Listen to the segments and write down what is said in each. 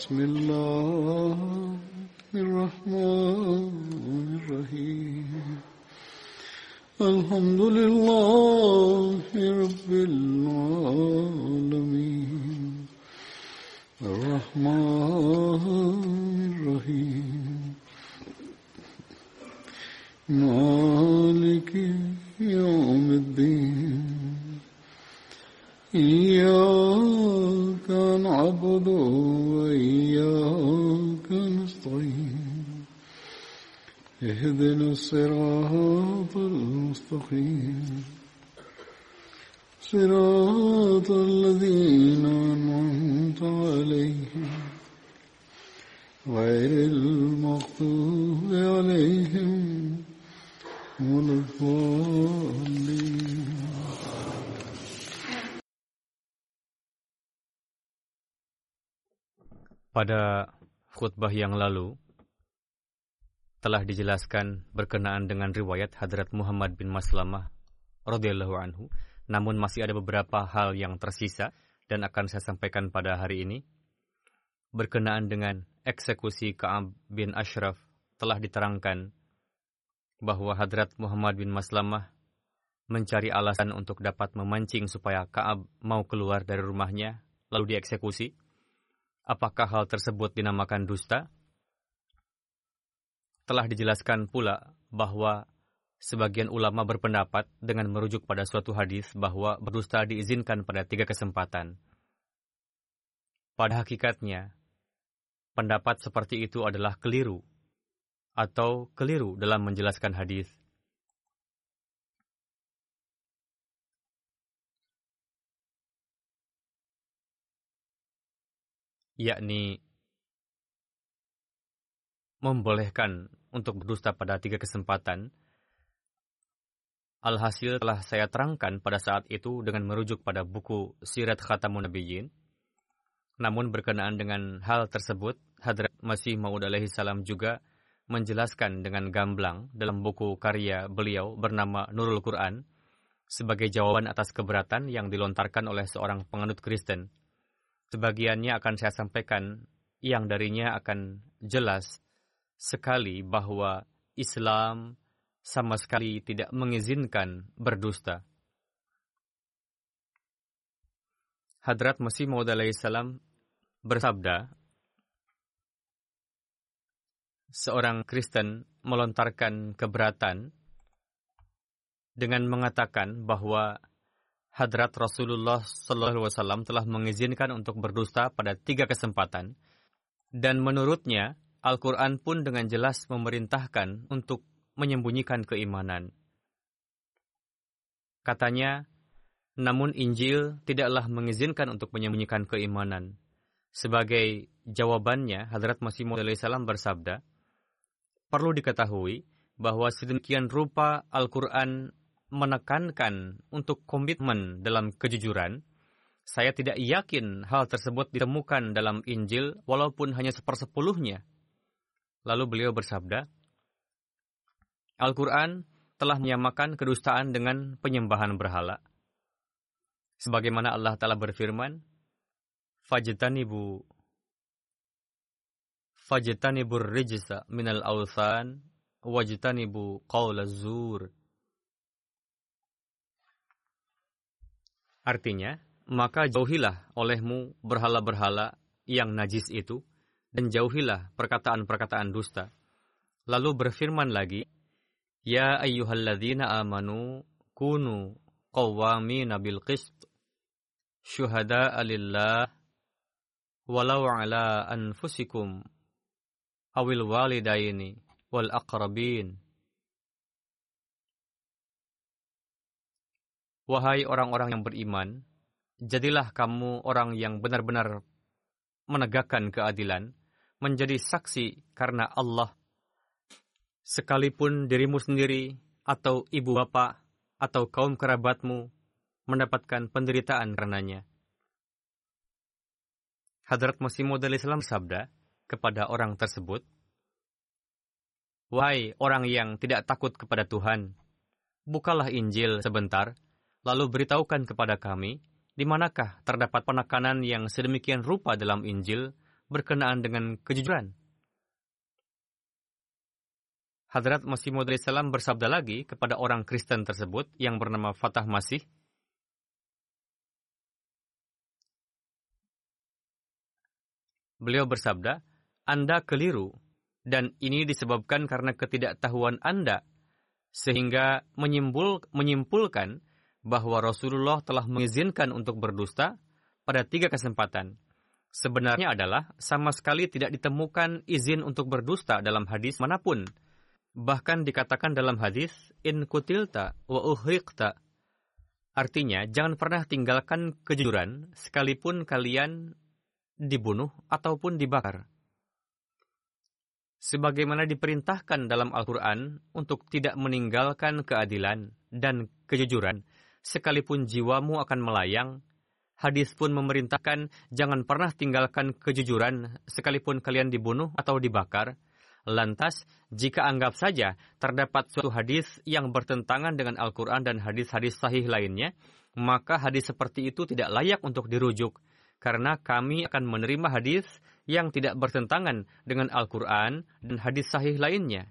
بسم الله الصراط المستقيم صراط الذين أنعمت عليهم غير المغضوب عليهم ولا الضالين Pada khutbah yang lalu telah dijelaskan berkenaan dengan riwayat Hadrat Muhammad bin Maslamah radhiyallahu anhu, namun masih ada beberapa hal yang tersisa dan akan saya sampaikan pada hari ini. Berkenaan dengan eksekusi Ka'ab bin Ashraf telah diterangkan bahwa Hadrat Muhammad bin Maslamah mencari alasan untuk dapat memancing supaya Ka'ab mau keluar dari rumahnya lalu dieksekusi. Apakah hal tersebut dinamakan dusta? Telah dijelaskan pula bahwa sebagian ulama berpendapat dengan merujuk pada suatu hadis bahwa berdusta diizinkan pada tiga kesempatan. Pada hakikatnya, pendapat seperti itu adalah keliru atau keliru dalam menjelaskan hadis. yakni membolehkan untuk berdusta pada tiga kesempatan. Alhasil telah saya terangkan pada saat itu dengan merujuk pada buku Sirat Khatamun Nabiyyin. Namun berkenaan dengan hal tersebut, Hadrat Masih Maud alaihi salam juga menjelaskan dengan gamblang dalam buku karya beliau bernama Nurul Quran sebagai jawaban atas keberatan yang dilontarkan oleh seorang penganut Kristen Sebagiannya akan saya sampaikan yang darinya akan jelas sekali bahwa Islam sama sekali tidak mengizinkan berdusta. Hadrat Masih Maud salam bersabda, seorang Kristen melontarkan keberatan dengan mengatakan bahwa Hadrat Rasulullah SAW telah mengizinkan untuk berdusta pada tiga kesempatan, dan menurutnya Al-Quran pun dengan jelas memerintahkan untuk menyembunyikan keimanan. Katanya, namun Injil tidaklah mengizinkan untuk menyembunyikan keimanan. Sebagai jawabannya, Hadrat Masih Maud salam bersabda, perlu diketahui bahwa sedemikian rupa Al-Quran menekankan untuk komitmen dalam kejujuran, saya tidak yakin hal tersebut ditemukan dalam Injil walaupun hanya sepersepuluhnya. Lalu beliau bersabda, Al-Quran telah menyamakan kedustaan dengan penyembahan berhala. Sebagaimana Allah Ta'ala berfirman, Fajtanibu Fajtanibur rijsa minal awthan wajtanibu qawla zur Artinya, maka jauhilah olehmu berhala-berhala yang najis itu, dan jauhilah perkataan-perkataan dusta. Lalu berfirman lagi, Ya ayyuhalladzina amanu kunu qawwamina bil qist. Syuhada'a lillah walau ala anfusikum awil walidaini wal aqrabin. Wahai orang-orang yang beriman, jadilah kamu orang yang benar-benar menegakkan keadilan, menjadi saksi karena Allah. Sekalipun dirimu sendiri, atau ibu bapak, atau kaum kerabatmu, mendapatkan penderitaan karenanya. Hadrat Masih Maud Islam sabda kepada orang tersebut, Wahai orang yang tidak takut kepada Tuhan, bukalah Injil sebentar, lalu beritahukan kepada kami, di manakah terdapat penekanan yang sedemikian rupa dalam Injil berkenaan dengan kejujuran? Hadrat Masih Maud Salam bersabda lagi kepada orang Kristen tersebut yang bernama Fatah Masih, Beliau bersabda, Anda keliru, dan ini disebabkan karena ketidaktahuan Anda, sehingga menyimpul, menyimpulkan bahwa Rasulullah telah mengizinkan untuk berdusta pada tiga kesempatan. Sebenarnya adalah sama sekali tidak ditemukan izin untuk berdusta dalam hadis mana pun. Bahkan dikatakan dalam hadis, in kutilta wa uhriqta. Artinya, jangan pernah tinggalkan kejujuran sekalipun kalian dibunuh ataupun dibakar. Sebagaimana diperintahkan dalam Al-Quran untuk tidak meninggalkan keadilan dan kejujuran, sekalipun jiwamu akan melayang. Hadis pun memerintahkan jangan pernah tinggalkan kejujuran sekalipun kalian dibunuh atau dibakar. Lantas, jika anggap saja terdapat suatu hadis yang bertentangan dengan Al-Quran dan hadis-hadis sahih lainnya, maka hadis seperti itu tidak layak untuk dirujuk, karena kami akan menerima hadis yang tidak bertentangan dengan Al-Quran dan hadis sahih lainnya.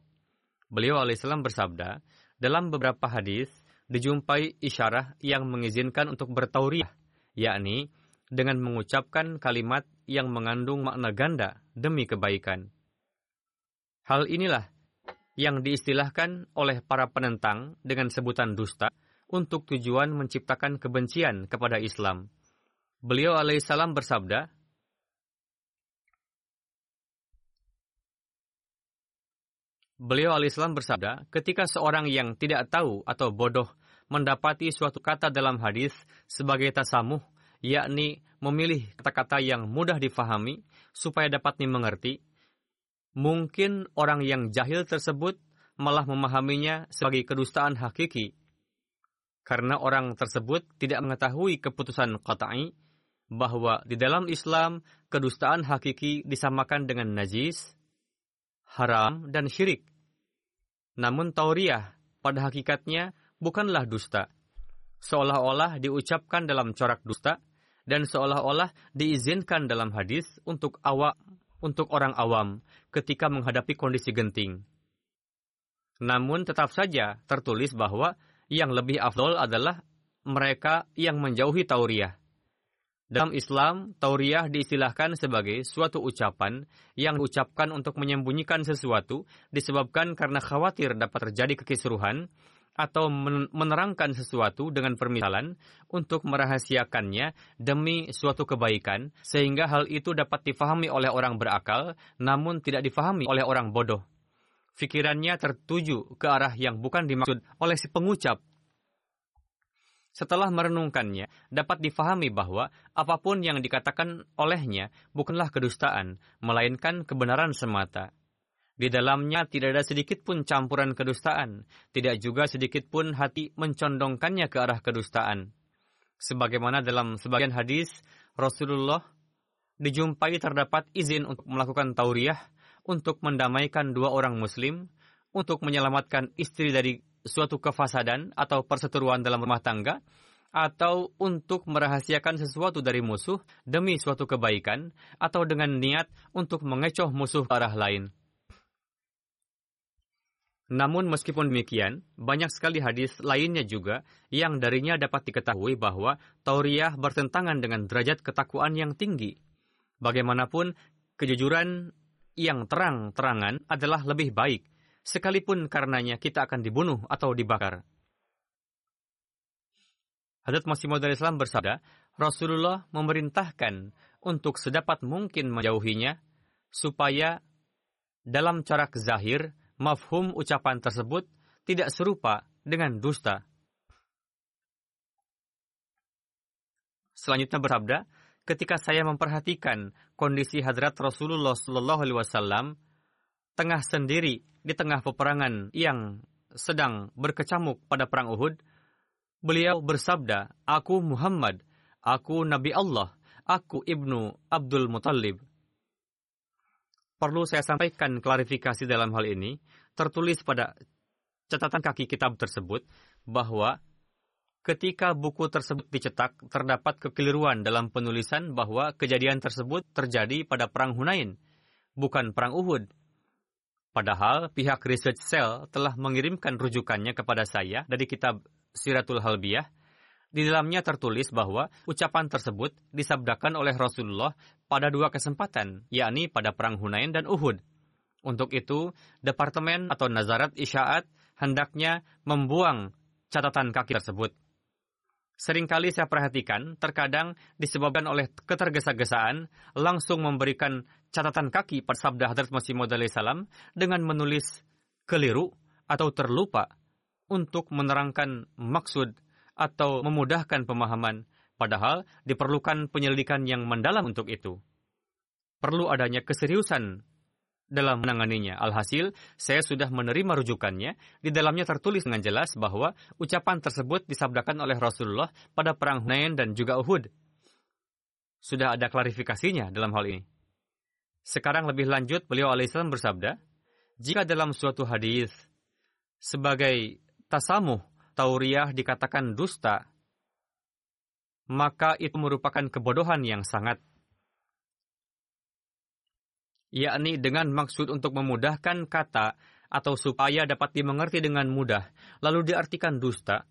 Beliau alaihissalam bersabda, dalam beberapa hadis, dijumpai isyarah yang mengizinkan untuk bertauriah, yakni dengan mengucapkan kalimat yang mengandung makna ganda demi kebaikan. Hal inilah yang diistilahkan oleh para penentang dengan sebutan dusta untuk tujuan menciptakan kebencian kepada Islam. Beliau alaihissalam bersabda, Beliau alaihissalam bersabda, ketika seorang yang tidak tahu atau bodoh mendapati suatu kata dalam hadis sebagai tasamuh, yakni memilih kata-kata yang mudah difahami supaya dapat dimengerti, mungkin orang yang jahil tersebut malah memahaminya sebagai kedustaan hakiki. Karena orang tersebut tidak mengetahui keputusan qata'i bahwa di dalam Islam kedustaan hakiki disamakan dengan najis, haram, dan syirik. Namun tauriah pada hakikatnya bukanlah dusta. Seolah-olah diucapkan dalam corak dusta dan seolah-olah diizinkan dalam hadis untuk awak untuk orang awam ketika menghadapi kondisi genting. Namun tetap saja tertulis bahwa yang lebih afdol adalah mereka yang menjauhi tauriah. Dalam Islam, tauriah diistilahkan sebagai suatu ucapan yang diucapkan untuk menyembunyikan sesuatu disebabkan karena khawatir dapat terjadi kekisruhan atau menerangkan sesuatu dengan permisalan untuk merahasiakannya demi suatu kebaikan sehingga hal itu dapat difahami oleh orang berakal namun tidak difahami oleh orang bodoh. Fikirannya tertuju ke arah yang bukan dimaksud oleh si pengucap setelah merenungkannya, dapat difahami bahwa apa pun yang dikatakan olehnya bukanlah kedustaan, melainkan kebenaran semata. Di dalamnya tidak ada sedikit pun campuran kedustaan, tidak juga sedikit pun hati mencondongkannya ke arah kedustaan. Sebagaimana dalam sebagian hadis, Rasulullah dijumpai terdapat izin untuk melakukan tauriah, untuk mendamaikan dua orang muslim, untuk menyelamatkan istri dari suatu kefasadan atau perseteruan dalam rumah tangga, atau untuk merahasiakan sesuatu dari musuh demi suatu kebaikan, atau dengan niat untuk mengecoh musuh ke arah lain. Namun meskipun demikian, banyak sekali hadis lainnya juga yang darinya dapat diketahui bahwa tauriah bertentangan dengan derajat ketakwaan yang tinggi. Bagaimanapun, kejujuran yang terang-terangan adalah lebih baik sekalipun karenanya kita akan dibunuh atau dibakar. Hadrat Masih Maud Islam bersabda, Rasulullah memerintahkan untuk sedapat mungkin menjauhinya supaya dalam corak zahir mafhum ucapan tersebut tidak serupa dengan dusta. Selanjutnya bersabda, ketika saya memperhatikan kondisi hadrat Rasulullah Shallallahu Alaihi Wasallam tengah sendiri di tengah peperangan yang sedang berkecamuk pada perang Uhud, beliau bersabda, "Aku Muhammad, aku Nabi Allah, aku ibnu Abdul Muttalib." Perlu saya sampaikan klarifikasi dalam hal ini, tertulis pada catatan kaki kitab tersebut bahwa ketika buku tersebut dicetak, terdapat kekeliruan dalam penulisan bahwa kejadian tersebut terjadi pada Perang Hunain, bukan Perang Uhud. Padahal pihak Research Cell telah mengirimkan rujukannya kepada saya dari kitab Siratul Halbiyah di dalamnya tertulis bahwa ucapan tersebut disabdakan oleh Rasulullah pada dua kesempatan, yakni pada Perang Hunain dan Uhud. Untuk itu, Departemen atau Nazarat Isyaat hendaknya membuang catatan kaki tersebut. Seringkali saya perhatikan, terkadang disebabkan oleh ketergesa-gesaan, langsung memberikan catatan kaki pada sabda Hadrat Masih Maud salam dengan menulis keliru atau terlupa untuk menerangkan maksud atau memudahkan pemahaman, padahal diperlukan penyelidikan yang mendalam untuk itu. Perlu adanya keseriusan dalam menanganinya. Alhasil, saya sudah menerima rujukannya. Di dalamnya tertulis dengan jelas bahwa ucapan tersebut disabdakan oleh Rasulullah pada Perang Hunain dan juga Uhud. Sudah ada klarifikasinya dalam hal ini. Sekarang lebih lanjut, beliau alaihissalam bersabda, jika dalam suatu hadis sebagai tasamuh tauriah dikatakan dusta, maka itu merupakan kebodohan yang sangat yakni dengan maksud untuk memudahkan kata atau supaya dapat dimengerti dengan mudah, lalu diartikan dusta,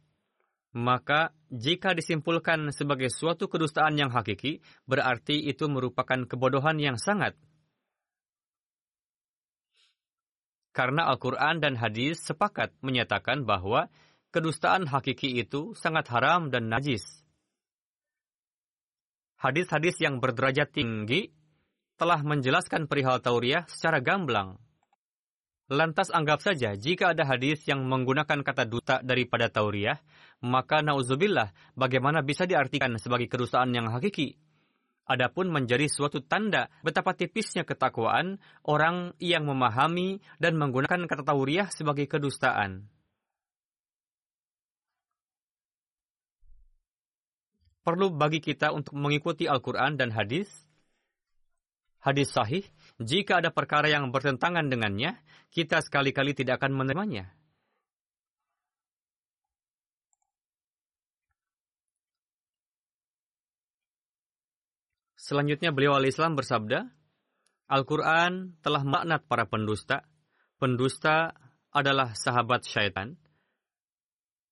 maka jika disimpulkan sebagai suatu kedustaan yang hakiki, berarti itu merupakan kebodohan yang sangat. Karena Al-Quran dan hadis sepakat menyatakan bahwa kedustaan hakiki itu sangat haram dan najis. Hadis-hadis yang berderajat tinggi telah menjelaskan perihal tauriah secara gamblang. Lantas anggap saja jika ada hadis yang menggunakan kata duta daripada tauriah, maka nauzubillah bagaimana bisa diartikan sebagai kedustaan yang hakiki. Adapun menjadi suatu tanda betapa tipisnya ketakwaan orang yang memahami dan menggunakan kata tauriah sebagai kedustaan. Perlu bagi kita untuk mengikuti Al-Quran dan hadis. Hadis sahih, jika ada perkara yang bertentangan dengannya, kita sekali-kali tidak akan menerimanya. Selanjutnya beliau al-Islam bersabda, Al-Quran telah maknat para pendusta. Pendusta adalah sahabat syaitan.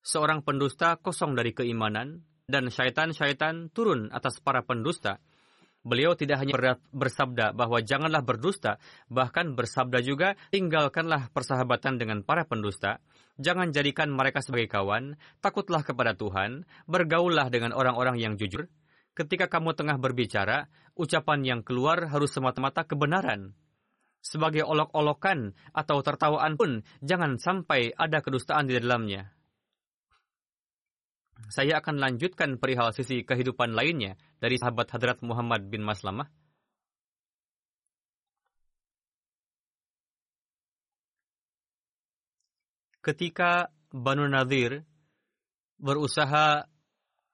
Seorang pendusta kosong dari keimanan, dan syaitan-syaitan turun atas para pendusta. Beliau tidak hanya bersabda bahwa janganlah berdusta, bahkan bersabda juga tinggalkanlah persahabatan dengan para pendusta. Jangan jadikan mereka sebagai kawan, takutlah kepada Tuhan, bergaullah dengan orang-orang yang jujur. Ketika kamu tengah berbicara, ucapan yang keluar harus semata-mata kebenaran. Sebagai olok-olokan atau tertawaan pun, jangan sampai ada kedustaan di dalamnya saya akan lanjutkan perihal sisi kehidupan lainnya dari sahabat Hadrat Muhammad bin Maslamah. Ketika Banu Nadir berusaha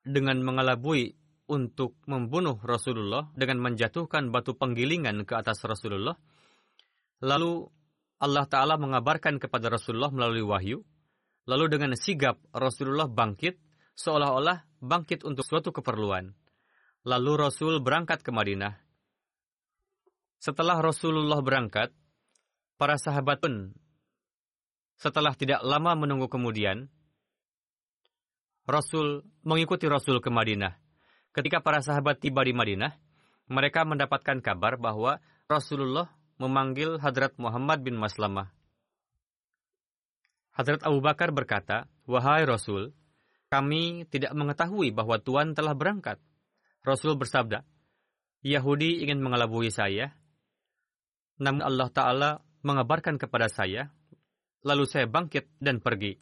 dengan mengelabui untuk membunuh Rasulullah dengan menjatuhkan batu penggilingan ke atas Rasulullah, lalu Allah Ta'ala mengabarkan kepada Rasulullah melalui wahyu, lalu dengan sigap Rasulullah bangkit seolah-olah bangkit untuk suatu keperluan. Lalu Rasul berangkat ke Madinah. Setelah Rasulullah berangkat, para sahabat pun setelah tidak lama menunggu kemudian, Rasul mengikuti Rasul ke Madinah. Ketika para sahabat tiba di Madinah, mereka mendapatkan kabar bahwa Rasulullah memanggil Hadrat Muhammad bin Maslamah. Hadrat Abu Bakar berkata, Wahai Rasul, kami tidak mengetahui bahwa Tuhan telah berangkat. Rasul bersabda, Yahudi ingin mengelabui saya, namun Allah Ta'ala mengabarkan kepada saya, lalu saya bangkit dan pergi.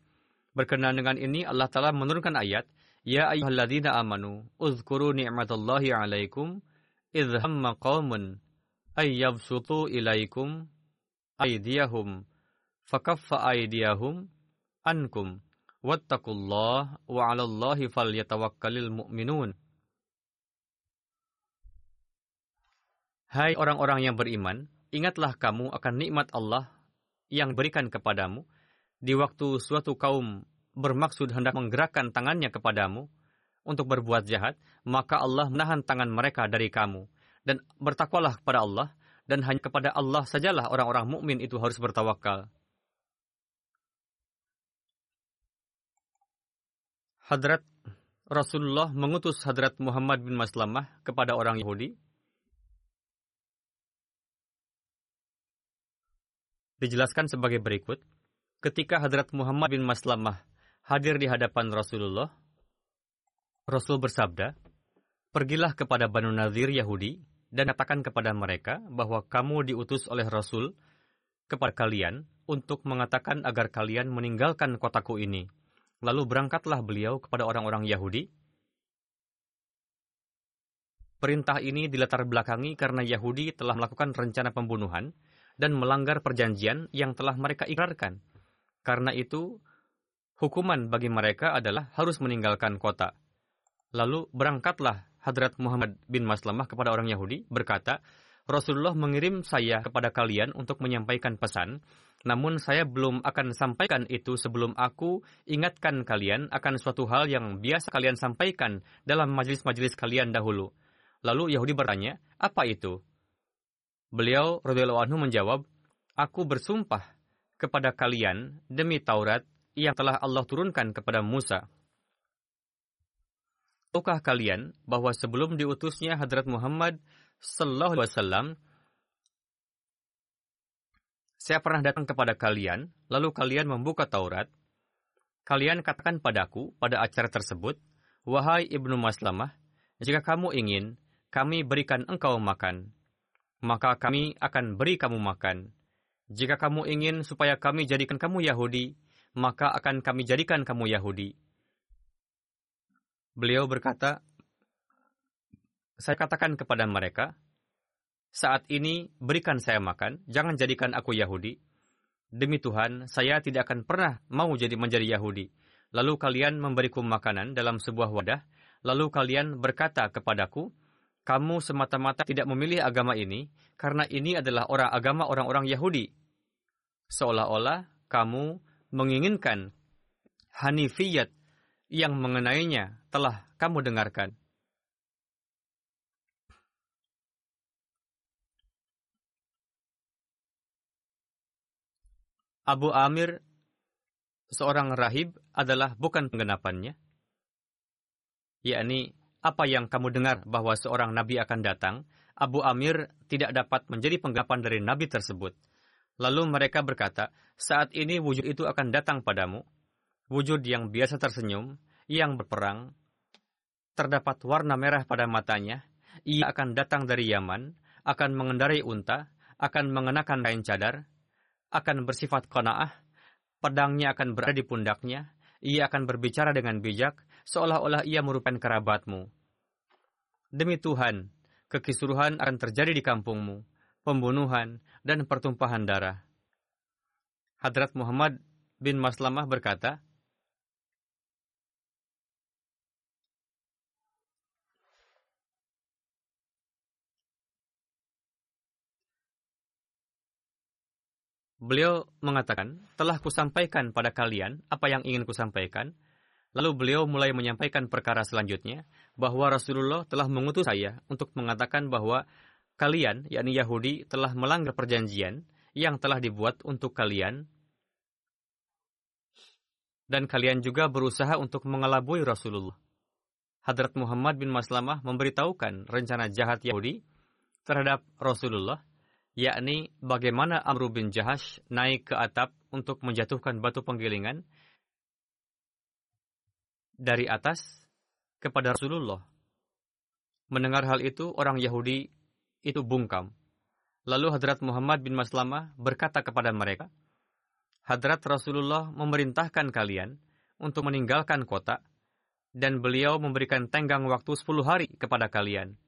Berkenaan dengan ini, Allah Ta'ala menurunkan ayat, Ya ayuhalladzina amanu, uzkuru ni'matallahi alaikum, idh hamma qawmun, ayyabsutu ilaikum, aydiyahum, fakaffa aydiyahum, ankum, wattaqullah, wa alallahi falyatawakkalil mu'minun. Hai orang-orang yang beriman, ingatlah kamu akan nikmat Allah yang berikan kepadamu di waktu suatu kaum bermaksud hendak menggerakkan tangannya kepadamu untuk berbuat jahat, maka Allah menahan tangan mereka dari kamu. Dan bertakwalah kepada Allah, dan hanya kepada Allah sajalah orang-orang mukmin itu harus bertawakal. Hadrat Rasulullah mengutus Hadrat Muhammad bin Maslamah kepada orang Yahudi dijelaskan sebagai berikut. Ketika Hadrat Muhammad bin Maslamah hadir di hadapan Rasulullah, Rasul bersabda, Pergilah kepada Banu Nazir Yahudi dan katakan kepada mereka bahwa kamu diutus oleh Rasul kepada kalian untuk mengatakan agar kalian meninggalkan kotaku ini. Lalu berangkatlah beliau kepada orang-orang Yahudi. Perintah ini dilatar belakangi karena Yahudi telah melakukan rencana pembunuhan dan melanggar perjanjian yang telah mereka ikrarkan. Karena itu, hukuman bagi mereka adalah harus meninggalkan kota. Lalu berangkatlah Hadrat Muhammad bin Maslamah kepada orang Yahudi berkata, Rasulullah mengirim saya kepada kalian untuk menyampaikan pesan, namun saya belum akan sampaikan itu sebelum aku ingatkan kalian akan suatu hal yang biasa kalian sampaikan dalam majelis-majelis kalian dahulu. Lalu Yahudi bertanya, apa itu? Beliau radhiyallahu anhu menjawab, "Aku bersumpah kepada kalian demi Taurat yang telah Allah turunkan kepada Musa." Tahukah kalian bahwa sebelum diutusnya Hadrat Muhammad sallallahu alaihi wasallam saya pernah datang kepada kalian, lalu kalian membuka Taurat. Kalian katakan padaku pada acara tersebut, Wahai Ibnu Maslamah, jika kamu ingin, kami berikan engkau makan maka kami akan beri kamu makan. Jika kamu ingin supaya kami jadikan kamu Yahudi, maka akan kami jadikan kamu Yahudi. Beliau berkata, saya katakan kepada mereka, saat ini berikan saya makan, jangan jadikan aku Yahudi. Demi Tuhan, saya tidak akan pernah mau jadi menjadi Yahudi. Lalu kalian memberiku makanan dalam sebuah wadah, lalu kalian berkata kepadaku, kamu semata-mata tidak memilih agama ini karena ini adalah orang agama orang-orang Yahudi. Seolah-olah kamu menginginkan Hanifiyat yang mengenainya telah kamu dengarkan. Abu Amir, seorang rahib, adalah bukan penggenapannya, yakni apa yang kamu dengar bahwa seorang nabi akan datang, Abu Amir tidak dapat menjadi penggapan dari nabi tersebut. Lalu mereka berkata, saat ini wujud itu akan datang padamu. Wujud yang biasa tersenyum, yang berperang, terdapat warna merah pada matanya, ia akan datang dari Yaman, akan mengendarai unta, akan mengenakan kain cadar, akan bersifat kona'ah, pedangnya akan berada di pundaknya, ia akan berbicara dengan bijak, seolah-olah ia merupakan kerabatmu. Demi Tuhan, kekisruhan akan terjadi di kampungmu, pembunuhan, dan pertumpahan darah. Hadrat Muhammad bin Maslamah berkata, Beliau mengatakan, telah kusampaikan pada kalian apa yang ingin kusampaikan, Lalu beliau mulai menyampaikan perkara selanjutnya, bahwa Rasulullah telah mengutus saya untuk mengatakan bahwa kalian, yakni Yahudi, telah melanggar perjanjian yang telah dibuat untuk kalian, dan kalian juga berusaha untuk mengelabui Rasulullah. Hadrat Muhammad bin Maslamah memberitahukan rencana jahat Yahudi terhadap Rasulullah, yakni bagaimana Amr bin Jahash naik ke atap untuk menjatuhkan batu penggilingan dari atas kepada Rasulullah. Mendengar hal itu, orang Yahudi itu bungkam. Lalu Hadrat Muhammad bin Maslamah berkata kepada mereka, Hadrat Rasulullah memerintahkan kalian untuk meninggalkan kota, dan beliau memberikan tenggang waktu 10 hari kepada kalian.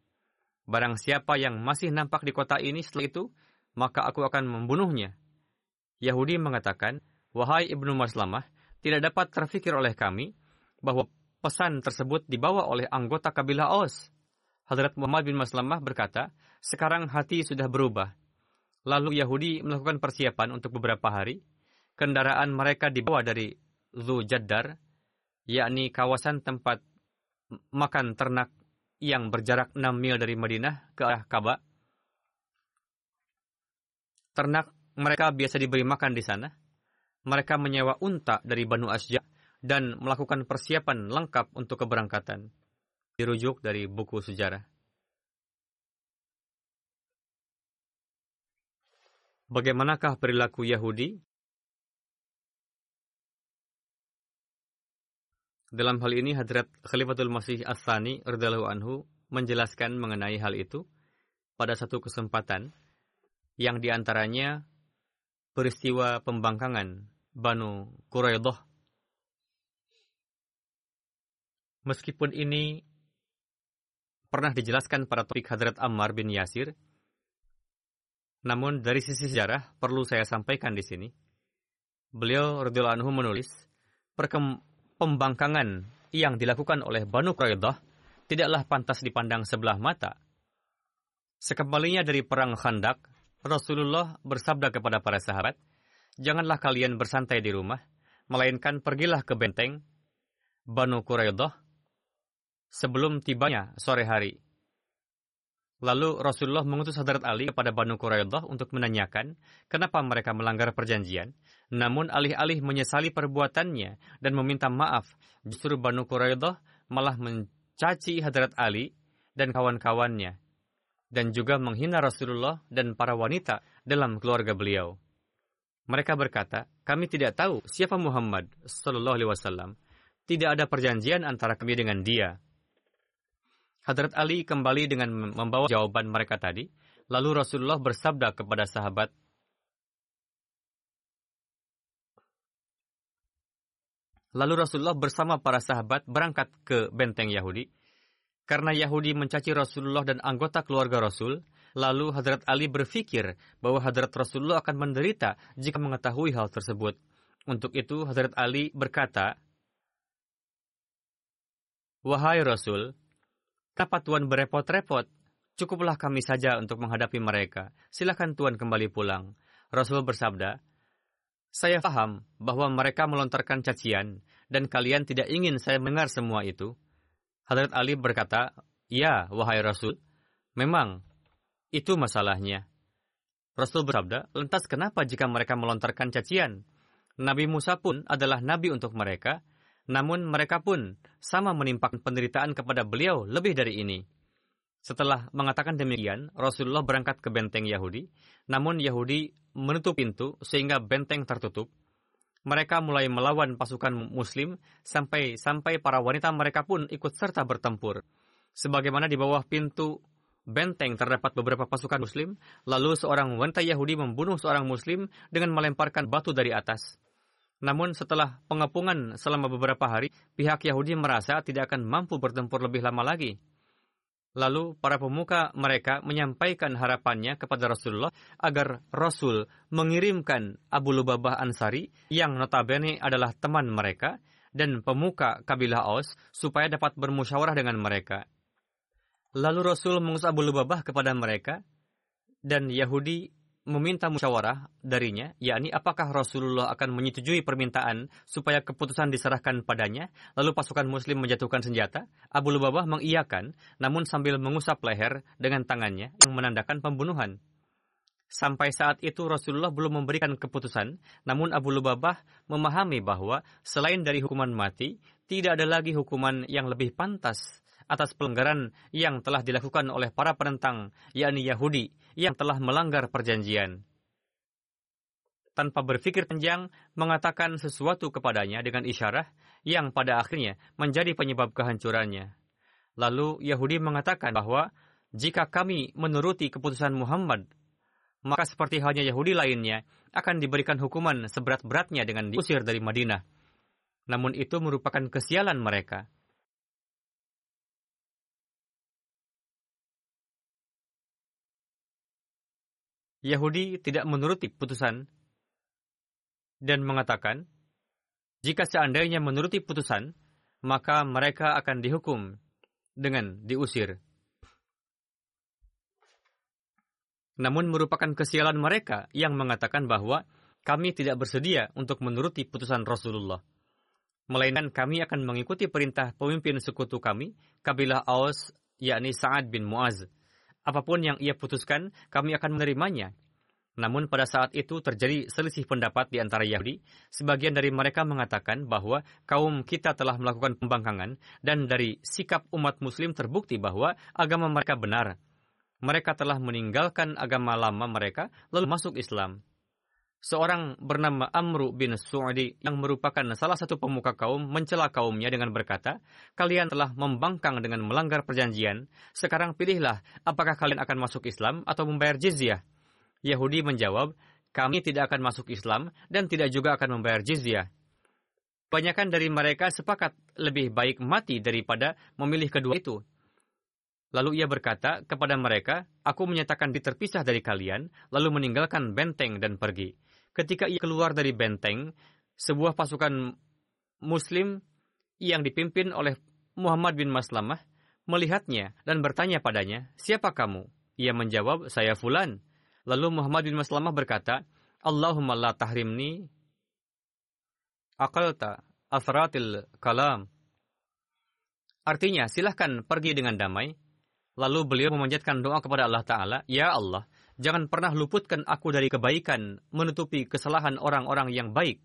Barang siapa yang masih nampak di kota ini setelah itu, maka aku akan membunuhnya. Yahudi mengatakan, Wahai Ibnu Maslamah, tidak dapat terfikir oleh kami bahwa pesan tersebut dibawa oleh anggota kabilah Aus. Hadrat Muhammad bin Maslamah berkata, sekarang hati sudah berubah. Lalu Yahudi melakukan persiapan untuk beberapa hari. Kendaraan mereka dibawa dari Zujaddar, yakni kawasan tempat makan ternak yang berjarak 6 mil dari Madinah ke arah Ka'bah. Ternak mereka biasa diberi makan di sana. Mereka menyewa unta dari Banu Asja dan melakukan persiapan lengkap untuk keberangkatan. Dirujuk dari buku sejarah. Bagaimanakah perilaku Yahudi? Dalam hal ini Hadrat Khalifatul Masih As-Sani anhu menjelaskan mengenai hal itu pada satu kesempatan yang di antaranya peristiwa pembangkangan Banu Quraidah. Meskipun ini pernah dijelaskan pada topik Hadrat Ammar bin Yasir, namun dari sisi sejarah perlu saya sampaikan di sini. Beliau radhiyallahu anhu menulis, pembangkangan yang dilakukan oleh Banu Quraidah tidaklah pantas dipandang sebelah mata. Sekembalinya dari perang Khandak, Rasulullah bersabda kepada para sahabat, Janganlah kalian bersantai di rumah, melainkan pergilah ke benteng Banu Quraidah sebelum tibanya sore hari. Lalu Rasulullah mengutus Hadrat Ali kepada Banu Quraidah untuk menanyakan kenapa mereka melanggar perjanjian. Namun alih-alih menyesali perbuatannya dan meminta maaf, justru Banu Quraidah malah mencaci Hadrat Ali dan kawan-kawannya dan juga menghina Rasulullah dan para wanita dalam keluarga beliau. Mereka berkata, kami tidak tahu siapa Muhammad Sallallahu Alaihi Wasallam. Tidak ada perjanjian antara kami dengan dia. Hadrat Ali kembali dengan membawa jawaban mereka tadi. Lalu Rasulullah bersabda kepada sahabat, Lalu Rasulullah bersama para sahabat berangkat ke benteng Yahudi. Karena Yahudi mencaci Rasulullah dan anggota keluarga Rasul, lalu Hadrat Ali berpikir bahwa Hadrat Rasulullah akan menderita jika mengetahui hal tersebut. Untuk itu Hadrat Ali berkata, Wahai Rasul, kenapa Tuhan berepot-repot? Cukuplah kami saja untuk menghadapi mereka. Silakan Tuhan kembali pulang. Rasul bersabda, Saya paham bahwa mereka melontarkan cacian, dan kalian tidak ingin saya mendengar semua itu. Hadrat Ali berkata, Ya, wahai Rasul, memang itu masalahnya. Rasul bersabda, lantas kenapa jika mereka melontarkan cacian? Nabi Musa pun adalah nabi untuk mereka, namun mereka pun sama menimpakan penderitaan kepada beliau lebih dari ini. Setelah mengatakan demikian, Rasulullah berangkat ke benteng Yahudi, namun Yahudi menutup pintu sehingga benteng tertutup mereka mulai melawan pasukan muslim sampai sampai para wanita mereka pun ikut serta bertempur. Sebagaimana di bawah pintu benteng terdapat beberapa pasukan muslim, lalu seorang wanita Yahudi membunuh seorang muslim dengan melemparkan batu dari atas. Namun setelah pengepungan selama beberapa hari, pihak Yahudi merasa tidak akan mampu bertempur lebih lama lagi. Lalu para pemuka mereka menyampaikan harapannya kepada Rasulullah agar Rasul mengirimkan Abu Lubabah Ansari yang notabene adalah teman mereka dan pemuka kabilah Aus supaya dapat bermusyawarah dengan mereka. Lalu Rasul mengutus Abu Lubabah kepada mereka dan Yahudi meminta musyawarah darinya, yakni apakah Rasulullah akan menyetujui permintaan supaya keputusan diserahkan padanya, lalu pasukan muslim menjatuhkan senjata, Abu Lubabah mengiyakan, namun sambil mengusap leher dengan tangannya yang menandakan pembunuhan. Sampai saat itu Rasulullah belum memberikan keputusan, namun Abu Lubabah memahami bahwa selain dari hukuman mati, tidak ada lagi hukuman yang lebih pantas atas pelanggaran yang telah dilakukan oleh para penentang, yakni Yahudi, yang telah melanggar perjanjian. tanpa berpikir panjang mengatakan sesuatu kepadanya dengan isyarah yang pada akhirnya menjadi penyebab kehancurannya. Lalu Yahudi mengatakan bahwa jika kami menuruti keputusan Muhammad, maka seperti halnya Yahudi lainnya akan diberikan hukuman seberat-beratnya dengan diusir dari Madinah. Namun itu merupakan kesialan mereka. Yahudi tidak menuruti putusan dan mengatakan, jika seandainya menuruti putusan, maka mereka akan dihukum dengan diusir. Namun merupakan kesialan mereka yang mengatakan bahwa kami tidak bersedia untuk menuruti putusan Rasulullah. Melainkan kami akan mengikuti perintah pemimpin sekutu kami, kabilah Aus, yakni Sa'ad bin Muaz. Apa pun yang ia putuskan, kami akan menerimanya namun pada saat itu terjadi selisih pendapat di antara Yahudi. Sebagian dari mereka mengatakan bahwa kaum kita telah melakukan pembangkangan dan dari sikap umat muslim terbukti bahwa agama mereka benar. Mereka telah meninggalkan agama lama mereka lalu masuk Islam. Seorang bernama Amru bin Su'adi yang merupakan salah satu pemuka kaum mencela kaumnya dengan berkata, Kalian telah membangkang dengan melanggar perjanjian, sekarang pilihlah apakah kalian akan masuk Islam atau membayar jizyah. Yahudi menjawab, kami tidak akan masuk Islam dan tidak juga akan membayar jizyah. Banyakan dari mereka sepakat lebih baik mati daripada memilih kedua itu. Lalu ia berkata kepada mereka, Aku menyatakan diterpisah dari kalian, lalu meninggalkan benteng dan pergi. Ketika ia keluar dari benteng, sebuah pasukan Muslim yang dipimpin oleh Muhammad bin Maslamah melihatnya dan bertanya padanya, Siapa kamu? Ia menjawab, Saya Fulan. Lalu Muhammad bin Maslamah berkata, Allahumma la tahrimni akalta asratil kalam. Artinya, silahkan pergi dengan damai. Lalu beliau memanjatkan doa kepada Allah Ta'ala, Ya Allah, jangan pernah luputkan aku dari kebaikan, menutupi kesalahan orang-orang yang baik.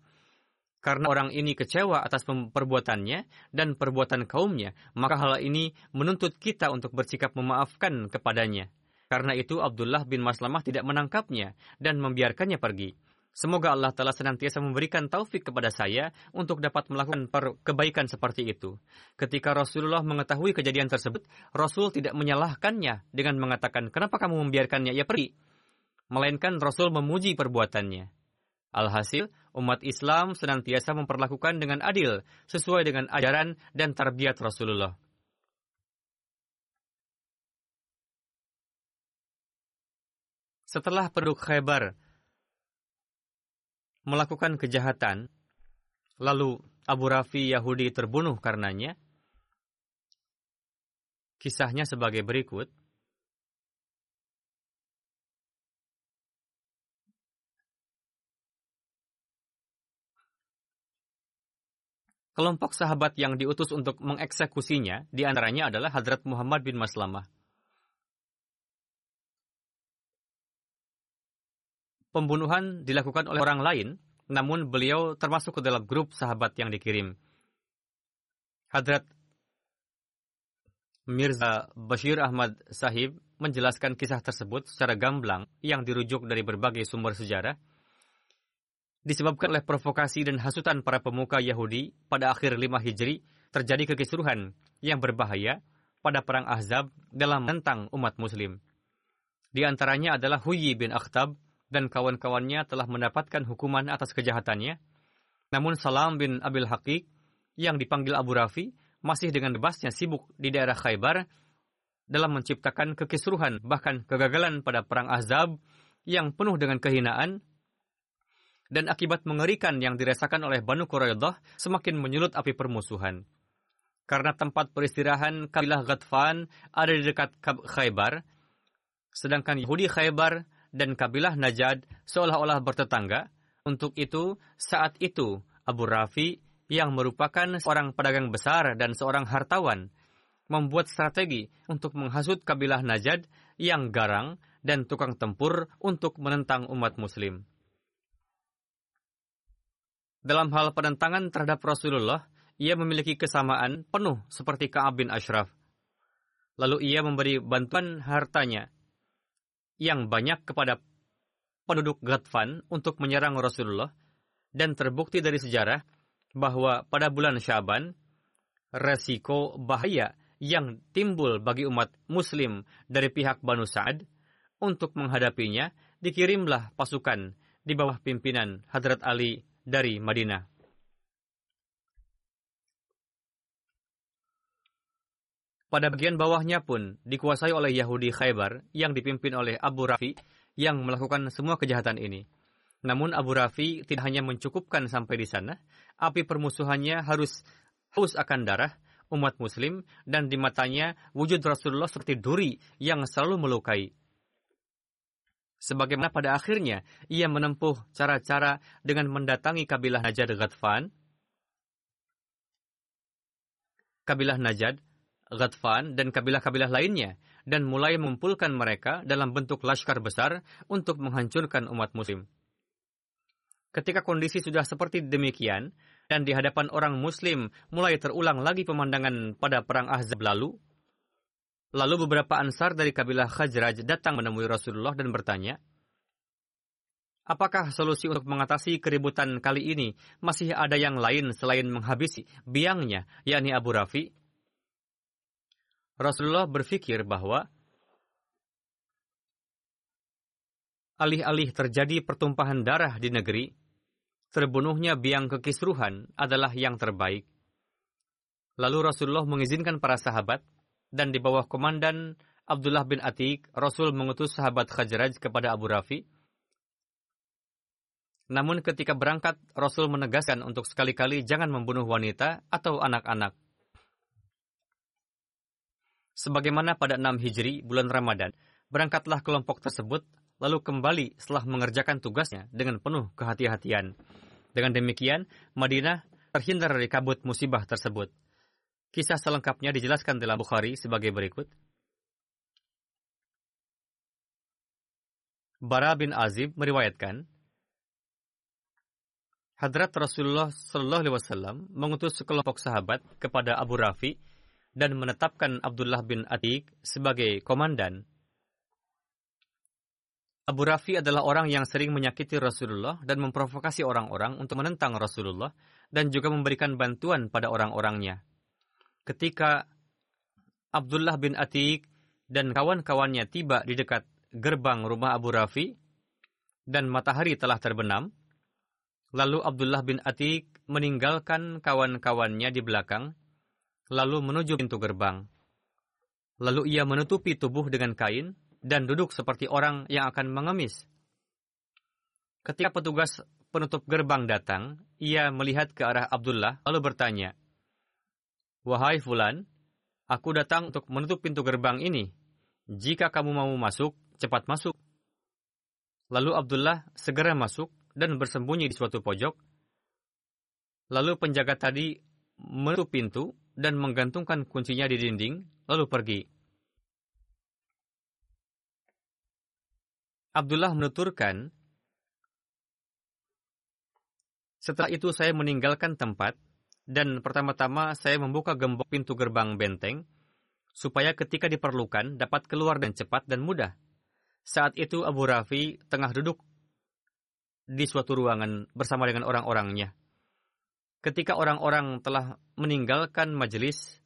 Karena orang ini kecewa atas perbuatannya dan perbuatan kaumnya, maka hal ini menuntut kita untuk bersikap memaafkan kepadanya. Karena itu Abdullah bin Maslamah tidak menangkapnya dan membiarkannya pergi. Semoga Allah telah senantiasa memberikan taufik kepada saya untuk dapat melakukan kebaikan seperti itu. Ketika Rasulullah mengetahui kejadian tersebut, Rasul tidak menyalahkannya dengan mengatakan, kenapa kamu membiarkannya ia pergi? Melainkan Rasul memuji perbuatannya. Alhasil, umat Islam senantiasa memperlakukan dengan adil, sesuai dengan ajaran dan tarbiat Rasulullah. Setelah penduduk Khaybar melakukan kejahatan, lalu Abu Rafi Yahudi terbunuh karenanya, kisahnya sebagai berikut. Kelompok sahabat yang diutus untuk mengeksekusinya di antaranya adalah Hadrat Muhammad bin Maslamah. Pembunuhan dilakukan oleh orang lain, namun beliau termasuk ke dalam grup sahabat yang dikirim. Hadrat Mirza Bashir Ahmad Sahib menjelaskan kisah tersebut secara gamblang yang dirujuk dari berbagai sumber sejarah. Disebabkan oleh provokasi dan hasutan para pemuka Yahudi pada akhir 5 Hijri, terjadi kekisruhan yang berbahaya pada perang Ahzab dalam tentang umat muslim. Di antaranya adalah Huyi bin Akhtab dan kawan-kawannya telah mendapatkan hukuman atas kejahatannya. Namun Salam bin Abil Haqiq yang dipanggil Abu Rafi masih dengan bebasnya sibuk di daerah Khaybar dalam menciptakan kekisruhan bahkan kegagalan pada perang Ahzab yang penuh dengan kehinaan dan akibat mengerikan yang dirasakan oleh Banu Quraidah semakin menyulut api permusuhan. Karena tempat peristirahan kabilah Ghatfan ada di dekat Khaybar, sedangkan Yahudi Khaybar dan kabilah Najad seolah-olah bertetangga. Untuk itu, saat itu Abu Rafi yang merupakan seorang pedagang besar dan seorang hartawan membuat strategi untuk menghasut kabilah Najad yang garang dan tukang tempur untuk menentang umat muslim. Dalam hal penentangan terhadap Rasulullah, ia memiliki kesamaan penuh seperti Ka'ab bin Ashraf. Lalu ia memberi bantuan hartanya yang banyak kepada penduduk Ghatfan untuk menyerang Rasulullah dan terbukti dari sejarah bahwa pada bulan Syaban resiko bahaya yang timbul bagi umat muslim dari pihak Banu Sa'ad untuk menghadapinya dikirimlah pasukan di bawah pimpinan Hadrat Ali dari Madinah. Pada bagian bawahnya pun dikuasai oleh Yahudi Khaybar yang dipimpin oleh Abu Rafi yang melakukan semua kejahatan ini. Namun Abu Rafi tidak hanya mencukupkan sampai di sana, api permusuhannya harus haus akan darah umat muslim dan di matanya wujud Rasulullah seperti duri yang selalu melukai. Sebagaimana pada akhirnya ia menempuh cara-cara dengan mendatangi kabilah Najad Ghatfan, kabilah Najad Ghatfan, dan kabilah-kabilah lainnya, dan mulai mengumpulkan mereka dalam bentuk laskar besar untuk menghancurkan umat muslim. Ketika kondisi sudah seperti demikian, dan di hadapan orang muslim mulai terulang lagi pemandangan pada perang Ahzab lalu, lalu beberapa ansar dari kabilah Khajraj datang menemui Rasulullah dan bertanya, Apakah solusi untuk mengatasi keributan kali ini masih ada yang lain selain menghabisi biangnya, yakni Abu Rafi? Rasulullah berpikir bahwa alih-alih terjadi pertumpahan darah di negeri, terbunuhnya biang kekisruhan adalah yang terbaik. Lalu Rasulullah mengizinkan para sahabat dan di bawah komandan Abdullah bin Atik, Rasul mengutus sahabat Khajraj kepada Abu Rafi. Namun ketika berangkat, Rasul menegaskan untuk sekali-kali jangan membunuh wanita atau anak-anak Sebagaimana pada 6 Hijri, bulan Ramadan, berangkatlah kelompok tersebut lalu kembali setelah mengerjakan tugasnya dengan penuh kehati-hatian. Dengan demikian, Madinah terhindar dari kabut musibah tersebut. Kisah selengkapnya dijelaskan dalam Bukhari sebagai berikut. Bara bin Azib meriwayatkan, Hadrat Rasulullah Shallallahu Alaihi Wasallam mengutus sekelompok sahabat kepada Abu Rafi dan menetapkan Abdullah bin Atik sebagai komandan. Abu Rafi adalah orang yang sering menyakiti Rasulullah dan memprovokasi orang-orang untuk menentang Rasulullah dan juga memberikan bantuan pada orang-orangnya. Ketika Abdullah bin Atik dan kawan-kawannya tiba di dekat gerbang rumah Abu Rafi dan matahari telah terbenam, lalu Abdullah bin Atik meninggalkan kawan-kawannya di belakang lalu menuju pintu gerbang. Lalu ia menutupi tubuh dengan kain dan duduk seperti orang yang akan mengemis. Ketika petugas penutup gerbang datang, ia melihat ke arah Abdullah lalu bertanya, Wahai Fulan, aku datang untuk menutup pintu gerbang ini. Jika kamu mau masuk, cepat masuk. Lalu Abdullah segera masuk dan bersembunyi di suatu pojok. Lalu penjaga tadi menutup pintu dan menggantungkan kuncinya di dinding, lalu pergi. Abdullah menuturkan, setelah itu saya meninggalkan tempat, dan pertama-tama saya membuka gembok pintu gerbang benteng, supaya ketika diperlukan dapat keluar dan cepat dan mudah. Saat itu Abu Rafi tengah duduk di suatu ruangan bersama dengan orang-orangnya ketika orang-orang telah meninggalkan majelis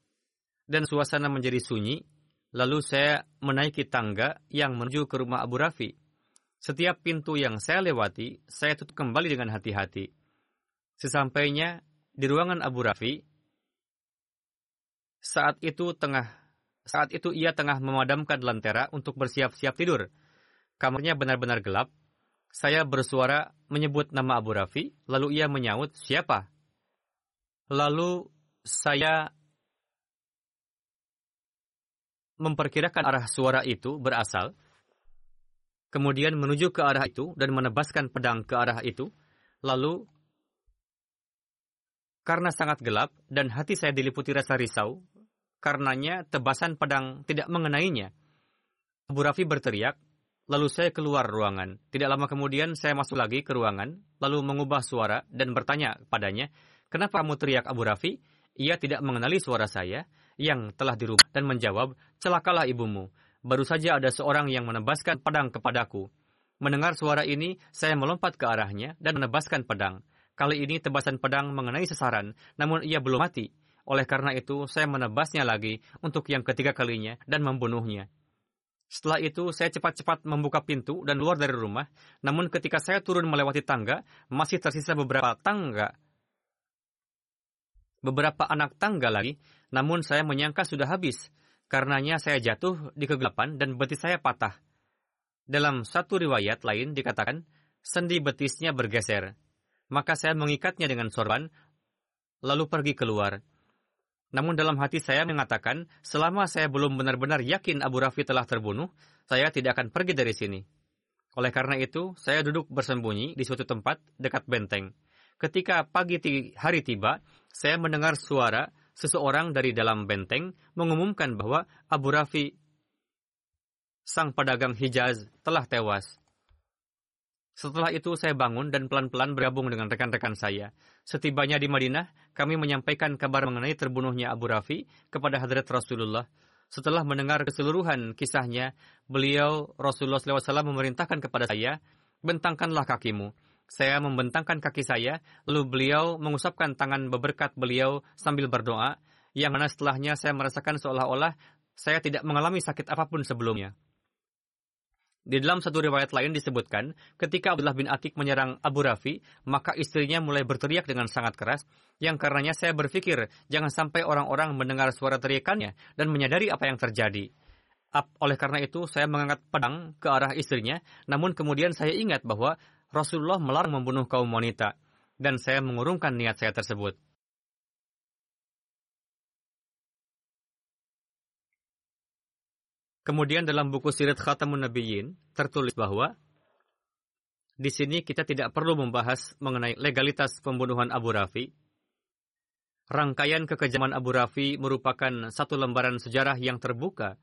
dan suasana menjadi sunyi, lalu saya menaiki tangga yang menuju ke rumah Abu Rafi. Setiap pintu yang saya lewati, saya tutup kembali dengan hati-hati. Sesampainya di ruangan Abu Rafi, saat itu tengah saat itu ia tengah memadamkan lentera untuk bersiap-siap tidur. Kamarnya benar-benar gelap. Saya bersuara menyebut nama Abu Rafi, lalu ia menyaut, "Siapa?" Lalu saya memperkirakan arah suara itu berasal, kemudian menuju ke arah itu dan menebaskan pedang ke arah itu, lalu karena sangat gelap dan hati saya diliputi rasa risau, karenanya tebasan pedang tidak mengenainya. Abu Rafi berteriak, lalu saya keluar ruangan. Tidak lama kemudian saya masuk lagi ke ruangan, lalu mengubah suara dan bertanya padanya, Kenapa kamu teriak Abu Rafi? Ia tidak mengenali suara saya yang telah dirubah dan menjawab, celakalah ibumu. Baru saja ada seorang yang menebaskan pedang kepadaku. Mendengar suara ini, saya melompat ke arahnya dan menebaskan pedang. Kali ini tebasan pedang mengenai sasaran, namun ia belum mati. Oleh karena itu, saya menebasnya lagi untuk yang ketiga kalinya dan membunuhnya. Setelah itu, saya cepat-cepat membuka pintu dan keluar dari rumah. Namun ketika saya turun melewati tangga, masih tersisa beberapa tangga. Beberapa anak tangga lagi, namun saya menyangka sudah habis. Karenanya saya jatuh di kegelapan dan betis saya patah. Dalam satu riwayat lain dikatakan, sendi betisnya bergeser. Maka saya mengikatnya dengan sorban, lalu pergi keluar. Namun dalam hati saya mengatakan, selama saya belum benar-benar yakin Abu Rafi telah terbunuh, saya tidak akan pergi dari sini. Oleh karena itu, saya duduk bersembunyi di suatu tempat dekat benteng. Ketika pagi hari tiba, saya mendengar suara seseorang dari dalam benteng mengumumkan bahwa Abu Rafi, sang pedagang Hijaz, telah tewas. Setelah itu saya bangun dan pelan-pelan bergabung dengan rekan-rekan saya. Setibanya di Madinah, kami menyampaikan kabar mengenai terbunuhnya Abu Rafi kepada Hadrat Rasulullah. Setelah mendengar keseluruhan kisahnya, beliau Rasulullah SAW memerintahkan kepada saya, bentangkanlah kakimu. Saya membentangkan kaki saya, lalu beliau mengusapkan tangan beberkat beliau sambil berdoa, yang mana setelahnya saya merasakan seolah-olah saya tidak mengalami sakit apa pun sebelumnya. Di dalam satu riwayat lain disebutkan, ketika Abdullah bin Atik menyerang Abu Rafi, maka istrinya mulai berteriak dengan sangat keras, yang karenanya saya berpikir, jangan sampai orang-orang mendengar suara teriakannya dan menyadari apa yang terjadi. Oleh karena itu, saya mengangkat pedang ke arah istrinya, namun kemudian saya ingat bahwa Rasulullah melarang membunuh kaum wanita, dan saya mengurungkan niat saya tersebut. Kemudian dalam buku Sirat Khatamun Nabiyyin tertulis bahwa di sini kita tidak perlu membahas mengenai legalitas pembunuhan Abu Rafi. Rangkaian kekejaman Abu Rafi merupakan satu lembaran sejarah yang terbuka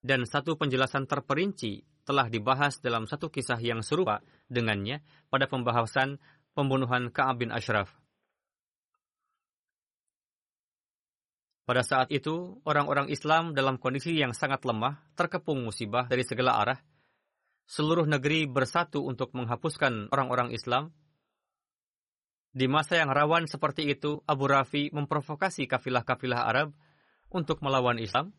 dan satu penjelasan terperinci telah dibahas dalam satu kisah yang serupa dengannya pada pembahasan pembunuhan Ka'ab bin Ashraf. Pada saat itu, orang-orang Islam dalam kondisi yang sangat lemah, terkepung musibah dari segala arah. Seluruh negeri bersatu untuk menghapuskan orang-orang Islam. Di masa yang rawan seperti itu, Abu Rafi memprovokasi kafilah-kafilah Arab untuk melawan Islam.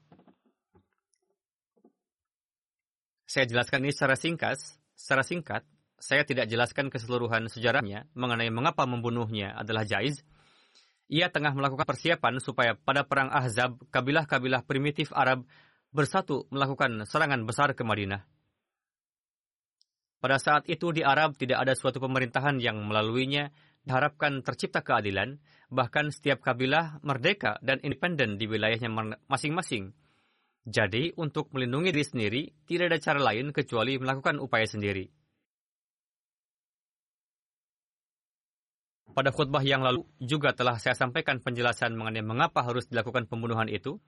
Saya jelaskan ini secara singkat. Secara singkat, saya tidak jelaskan keseluruhan sejarahnya mengenai mengapa membunuhnya adalah jaiz ia tengah melakukan persiapan supaya pada perang Ahzab, kabilah-kabilah primitif Arab bersatu melakukan serangan besar ke Madinah. Pada saat itu di Arab tidak ada suatu pemerintahan yang melaluinya diharapkan tercipta keadilan, bahkan setiap kabilah merdeka dan independen di wilayahnya masing-masing. Jadi, untuk melindungi diri sendiri, tidak ada cara lain kecuali melakukan upaya sendiri. Pada khutbah yang lalu juga telah saya sampaikan penjelasan mengenai mengapa harus dilakukan pembunuhan itu,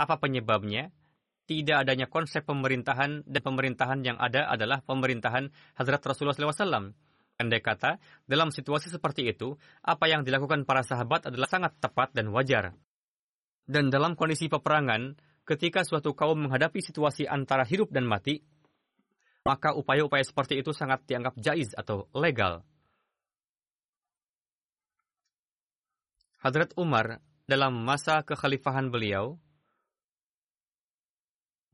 apa penyebabnya, tidak adanya konsep pemerintahan dan pemerintahan yang ada adalah pemerintahan Hazrat Rasulullah SAW. Andai kata, dalam situasi seperti itu, apa yang dilakukan para sahabat adalah sangat tepat dan wajar. Dan dalam kondisi peperangan, ketika suatu kaum menghadapi situasi antara hidup dan mati, maka upaya-upaya seperti itu sangat dianggap jaiz atau legal. Hadrat Umar dalam masa kekhalifahan beliau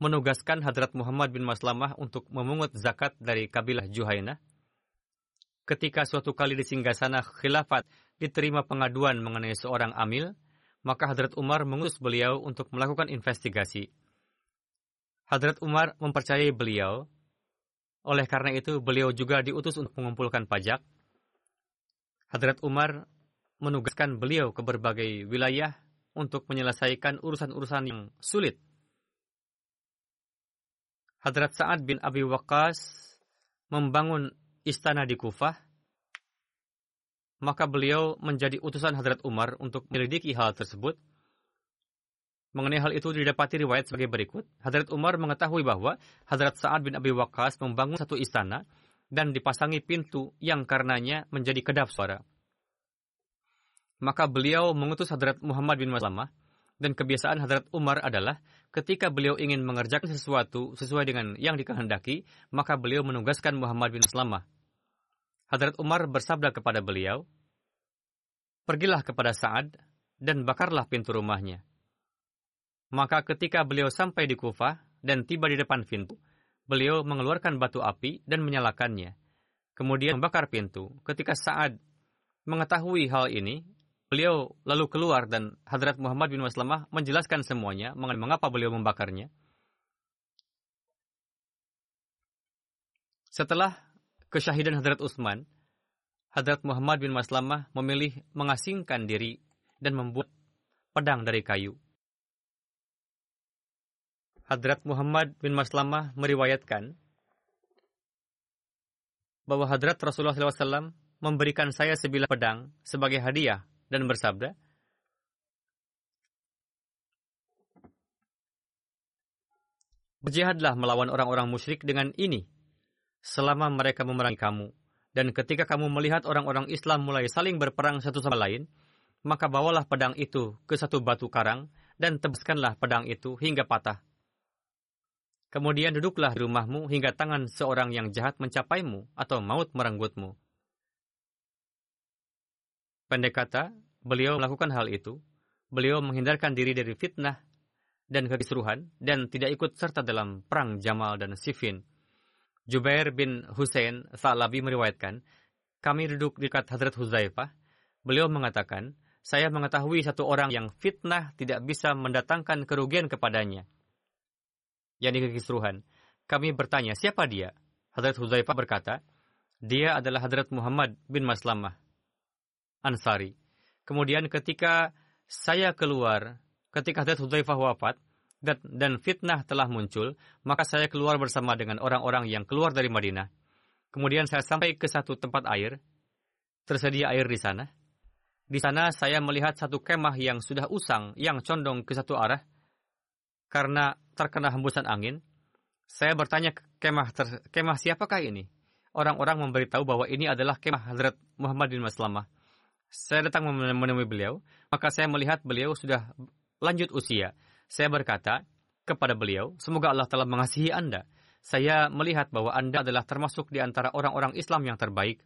menugaskan Hadrat Muhammad bin Maslamah untuk memungut zakat dari kabilah Juhainah. Ketika suatu kali di singgasana khilafat diterima pengaduan mengenai seorang amil, maka Hadrat Umar mengutus beliau untuk melakukan investigasi. Hadrat Umar mempercayai beliau, oleh karena itu beliau juga diutus untuk mengumpulkan pajak. Hadrat Umar menugaskan beliau ke berbagai wilayah untuk menyelesaikan urusan-urusan yang sulit. Hadrat Sa'ad bin Abi Waqqas membangun istana di Kufah, maka beliau menjadi utusan Hadrat Umar untuk menyelidiki hal tersebut. Mengenai hal itu didapati riwayat sebagai berikut. Hadrat Umar mengetahui bahwa Hadrat Sa'ad bin Abi Waqqas membangun satu istana dan dipasangi pintu yang karenanya menjadi kedap suara. Maka beliau mengutus Hadrat Muhammad bin Maslamah Dan kebiasaan Hadrat Umar adalah ketika beliau ingin mengerjakan sesuatu sesuai dengan yang dikehendaki, maka beliau menugaskan Muhammad bin Salamah. Hadrat Umar bersabda kepada beliau, Pergilah kepada Sa'ad dan bakarlah pintu rumahnya. Maka ketika beliau sampai di Kufah dan tiba di depan pintu, beliau mengeluarkan batu api dan menyalakannya. Kemudian membakar pintu. Ketika Sa'ad mengetahui hal ini, Beliau lalu keluar dan Hadrat Muhammad bin Maslamah menjelaskan semuanya mengenai mengapa beliau membakarnya. Setelah kesyahidan Hadrat Utsman, Hadrat Muhammad bin Maslamah memilih mengasingkan diri dan membuat pedang dari kayu. Hadrat Muhammad bin Maslamah meriwayatkan bahwa Hadrat Rasulullah SAW memberikan saya sebilah pedang sebagai hadiah dan bersabda, Berjihadlah melawan orang-orang musyrik dengan ini, selama mereka memerangi kamu. Dan ketika kamu melihat orang-orang Islam mulai saling berperang satu sama lain, maka bawalah pedang itu ke satu batu karang, dan tebaskanlah pedang itu hingga patah. Kemudian duduklah di rumahmu hingga tangan seorang yang jahat mencapaimu atau maut merenggutmu. Pendek kata, beliau melakukan hal itu. Beliau menghindarkan diri dari fitnah dan kekisruhan dan tidak ikut serta dalam perang Jamal dan Siffin. Jubair bin Hussein Sa'labi meriwayatkan, kami duduk dekat Hadrat Huzaifah. Beliau mengatakan, saya mengetahui satu orang yang fitnah tidak bisa mendatangkan kerugian kepadanya. Yang kekisruhan. Kami bertanya, siapa dia? Hadrat Huzaifah berkata, dia adalah Hadrat Muhammad bin Maslamah. Ansari. Kemudian ketika saya keluar, ketika Hadrat Hudzaifah wafat, dan fitnah telah muncul, maka saya keluar bersama dengan orang-orang yang keluar dari Madinah. Kemudian saya sampai ke satu tempat air, tersedia air di sana. Di sana saya melihat satu kemah yang sudah usang, yang condong ke satu arah, karena terkena hembusan angin. Saya bertanya kemah, ter, kemah siapakah ini? Orang-orang memberitahu bahwa ini adalah kemah Hazrat Muhammad bin Maslamah. Saya datang menemui beliau, maka saya melihat beliau sudah lanjut usia. Saya berkata kepada beliau, semoga Allah telah mengasihi Anda. Saya melihat bahwa Anda adalah termasuk di antara orang-orang Islam yang terbaik.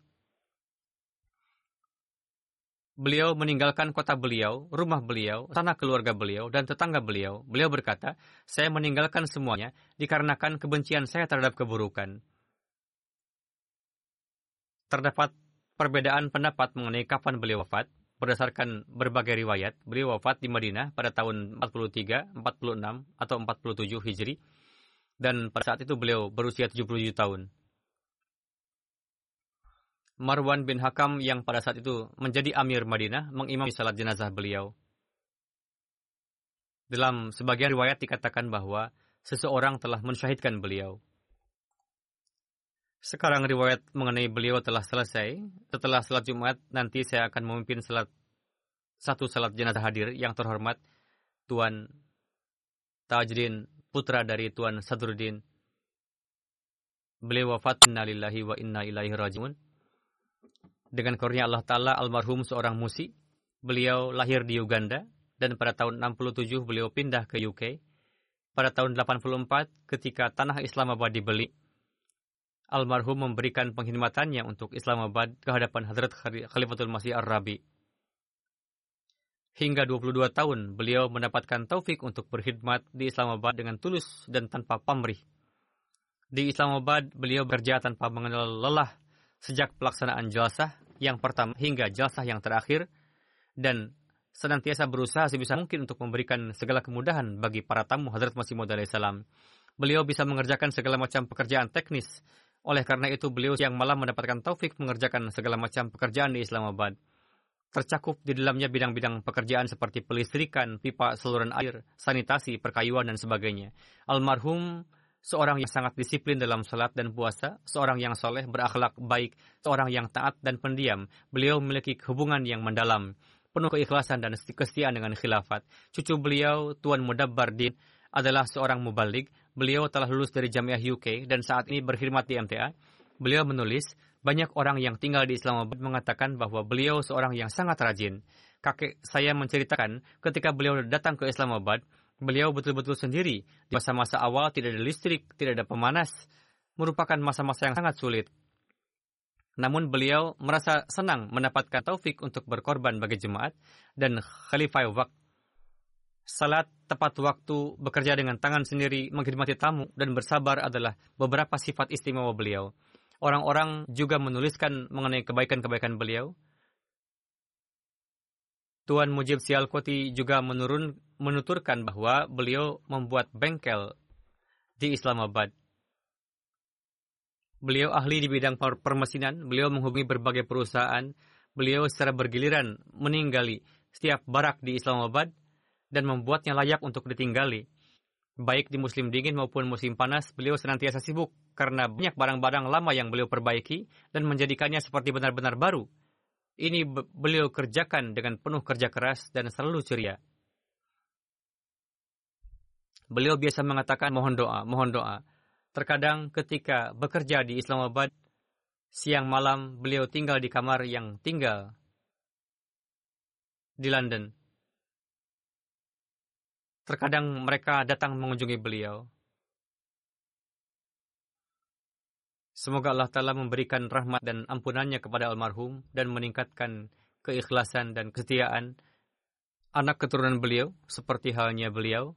Beliau meninggalkan kota beliau, rumah beliau, tanah keluarga beliau, dan tetangga beliau. Beliau berkata, saya meninggalkan semuanya dikarenakan kebencian saya terhadap keburukan. Terdapat perbedaan pendapat mengenai kapan beliau wafat. Berdasarkan berbagai riwayat, beliau wafat di Madinah pada tahun 43, 46, atau 47 Hijri. Dan pada saat itu beliau berusia 77 tahun. Marwan bin Hakam yang pada saat itu menjadi Amir Madinah mengimami salat jenazah beliau. Dalam sebagian riwayat dikatakan bahwa seseorang telah mensyahidkan beliau. Sekarang riwayat mengenai beliau telah selesai. Setelah salat Jumat, nanti saya akan memimpin salat satu salat jenazah hadir yang terhormat Tuan Tajdin, putra dari Tuan Sadruddin. Beliau wafat inna lillahi wa inna ilaihi rajiun. Dengan kurnia Allah Ta'ala almarhum seorang musi. Beliau lahir di Uganda dan pada tahun 67 beliau pindah ke UK. Pada tahun 84 ketika tanah Islamabad dibeli, almarhum memberikan pengkhidmatannya untuk Islamabad ke hadapan Hadrat Khalifatul Masih Ar-Rabi. Hingga 22 tahun, beliau mendapatkan taufik untuk berkhidmat di Islamabad dengan tulus dan tanpa pamrih. Di Islamabad, beliau bekerja tanpa mengenal lelah sejak pelaksanaan jelasah yang pertama hingga jelasah yang terakhir, dan senantiasa berusaha sebisa mungkin untuk memberikan segala kemudahan bagi para tamu Hadrat Masih Maud. Beliau bisa mengerjakan segala macam pekerjaan teknis oleh karena itu beliau yang malam mendapatkan taufik mengerjakan segala macam pekerjaan di Islamabad. Tercakup di dalamnya bidang-bidang pekerjaan seperti pelistrikan, pipa saluran air, sanitasi, perkayuan, dan sebagainya. Almarhum seorang yang sangat disiplin dalam salat dan puasa, seorang yang soleh, berakhlak baik, seorang yang taat dan pendiam. Beliau memiliki hubungan yang mendalam, penuh keikhlasan dan kesetiaan dengan khilafat. Cucu beliau, Tuan Mudabbar Din, adalah seorang mubalik. Beliau telah lulus dari Jamiah UK dan saat ini berkhidmat di MTA. Beliau menulis, banyak orang yang tinggal di Islamabad mengatakan bahwa beliau seorang yang sangat rajin. kakek saya menceritakan ketika beliau datang ke Islamabad, beliau betul-betul sendiri. Di masa-masa awal tidak ada listrik, tidak ada pemanas, merupakan masa-masa yang sangat sulit. Namun beliau merasa senang mendapatkan taufik untuk berkorban bagi jemaat dan khalifah wak. Salat tepat waktu, bekerja dengan tangan sendiri, menghormati tamu, dan bersabar adalah beberapa sifat istimewa beliau. Orang-orang juga menuliskan mengenai kebaikan-kebaikan beliau, Tuan Mujib Sialkoti juga menurun, menuturkan bahwa beliau membuat bengkel di Islamabad. Beliau ahli di bidang permesinan, beliau menghubungi berbagai perusahaan, beliau secara bergiliran meninggali setiap barak di Islamabad dan membuatnya layak untuk ditinggali. Baik di musim dingin maupun musim panas, beliau senantiasa sibuk karena banyak barang-barang lama yang beliau perbaiki dan menjadikannya seperti benar-benar baru ini beliau kerjakan dengan penuh kerja keras dan selalu ceria. Beliau biasa mengatakan mohon doa, mohon doa. Terkadang ketika bekerja di Islamabad, siang malam beliau tinggal di kamar yang tinggal di London. Terkadang mereka datang mengunjungi beliau. Semoga Allah Ta'ala memberikan rahmat dan ampunannya kepada almarhum dan meningkatkan keikhlasan dan kesetiaan anak keturunan beliau seperti halnya beliau.